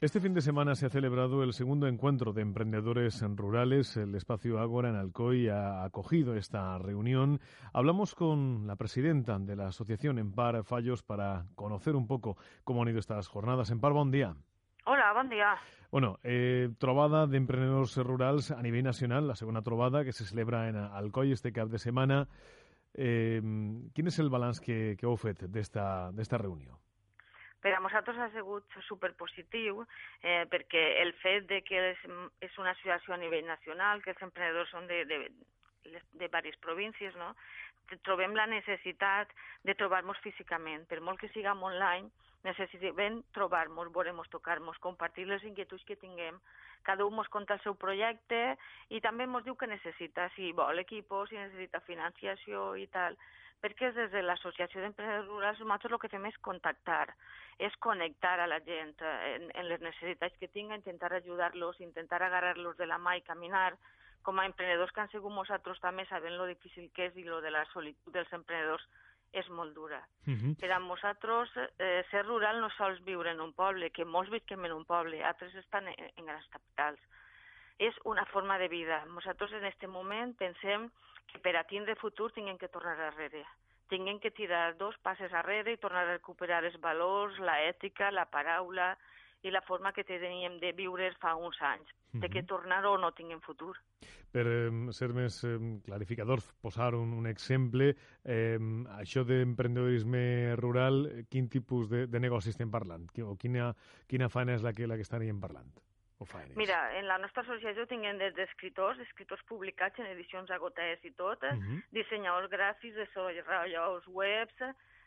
Este fin de semana se ha celebrado el segundo encuentro de emprendedores rurales. El espacio Ágora en Alcoy ha acogido esta reunión. Hablamos con la presidenta de la asociación Empar Fallos para conocer un poco cómo han ido estas jornadas. Empar, buen día. Hola, bon dia. Bueno, eh, trobada d'emprenedors rurals a nivell nacional, la segona trobada que se celebra en Alcoi este cap de setmana. Eh, quin és el balanç que, que heu fet d'esta reunió? Per a nosaltres ha sigut superpositiu eh, perquè el fet de que és, és una associació a nivell nacional, que els emprenedors són de, de, de diverses províncies, no? trobem la necessitat de trobar-nos físicament. Per molt que siguem online, necessitem trobar-nos, veure-nos, tocar-nos, compartir les inquietuds que tinguem. Cada un ens conta el seu projecte i també ens diu que necessita, si vol equipos, si necessita financiació i tal perquè des de l'Associació d'Empreses Rurals nosaltres el que fem és contactar, és connectar a la gent en, en les necessitats que tinga, intentar ajudar-los, intentar agarrar-los de la mà i caminar, com a emprenedors que han sigut nosaltres també sabem lo difícil que és i lo de la solitud dels emprenedors és molt dura. Uh -huh. Per a nosaltres, eh, ser rural no sols viure en un poble, que molts visquem en un poble, altres estan en, en grans capitals. És una forma de vida. Nosaltres en aquest moment pensem que per a tindre futur tinguem que tornar darrere. Tinguem que tirar dos passes arrere i tornar a recuperar els valors, la ètica, la paraula i la forma que teníem de viure fa uns anys, uh -huh. de que tornar o no tinguem futur. Per eh, ser més eh, clarificador, posar un, un exemple, eh, això d'emprendedorisme rural, quin tipus de, de negoci estem parlant? O quina, quina feina és la que, la que estaríem parlant? Mira, en la nostra associació tinguem des d'escriptors, escriptors publicats en edicions agotades i tot, uh -huh. dissenyadors gràfics, desenvolupadors webs,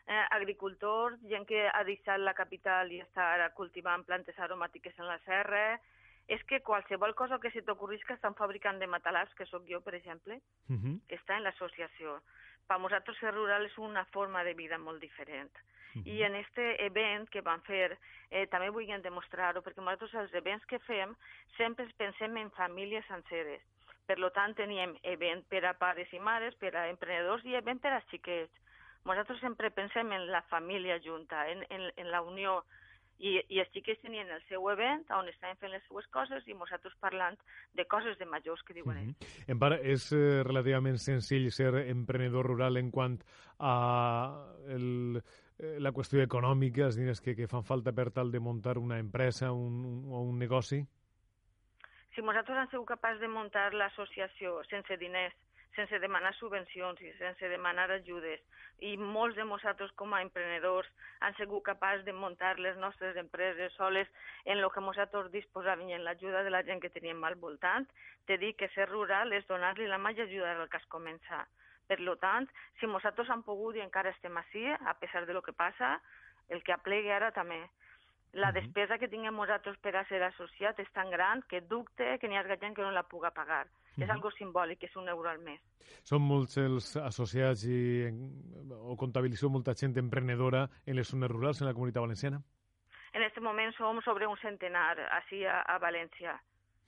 eh, agricultors, gent que ha deixat la capital i està ara cultivant plantes aromàtiques en la serra, és que qualsevol cosa que se t'ocorrisca que estan fabricant de matalars, que sóc jo, per exemple, uh -huh. que està en l'associació. Per nosaltres ser rural és una forma de vida molt diferent. Uh -huh. I en este event que van fer eh, també vulguem demostrar-ho, perquè nosaltres els events que fem sempre pensem en famílies senceres. Per tant, teníem event per a pares i mares, per a emprenedors i event per a xiquets. Nosaltres sempre pensem en la família junta, en, en, en la unió i, i els xiquets tenien el seu event on estaven fent les seues coses i nosaltres parlant de coses de majors que diuen ells. Mm -hmm. En part, és eh, relativament senzill ser emprenedor rural en quant a el, eh, la qüestió econòmica, els diners que, que fan falta per tal de muntar una empresa un, un, o un negoci? Si nosaltres hem sigut capaços de muntar l'associació sense diners, sense demanar subvencions i sense demanar ajudes. I molts de nosaltres com a emprenedors han sigut capaços de muntar les nostres empreses soles en el que nosaltres disposàvem i en l'ajuda de la gent que teníem al voltant. Te dic que ser rural és donar-li la mà i ajudar al que has començat. Per tant, si nosaltres hem pogut i encara estem així, a pesar de lo que passa, el que aplegui ara també. La despesa que tinguem nosaltres per a ser associat és tan gran que dubte que n'hi ha gent que no la puga pagar. -huh. És algo simbòlic, és un euro al mes. Són molts els associats i, o comptabilitzeu molta gent emprenedora en les zones rurals en la comunitat valenciana? En aquest moment som sobre un centenar, així a, a València.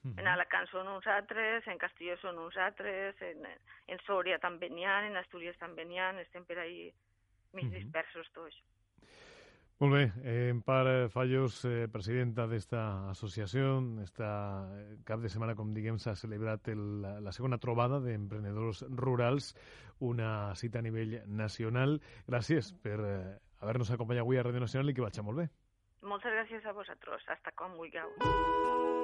Uh -huh. En Alacant són uns altres, en Castelló són uns altres, en, en Sòria també n'hi ha, en Astúries també n'hi ha, estem per ahí mig uh -huh. dispersos tots. Molt bé, eh, Empar Fallos, eh, presidenta d'esta associació, esta eh, cap de setmana, com diguem, s'ha celebrat el, la segona trobada d'emprenedors rurals, una cita a nivell nacional. Gràcies per eh, haver-nos acompanyat avui a Ràdio Nacional i que vagi molt bé. Moltes gràcies a vosaltres. Hasta quan vulgueu.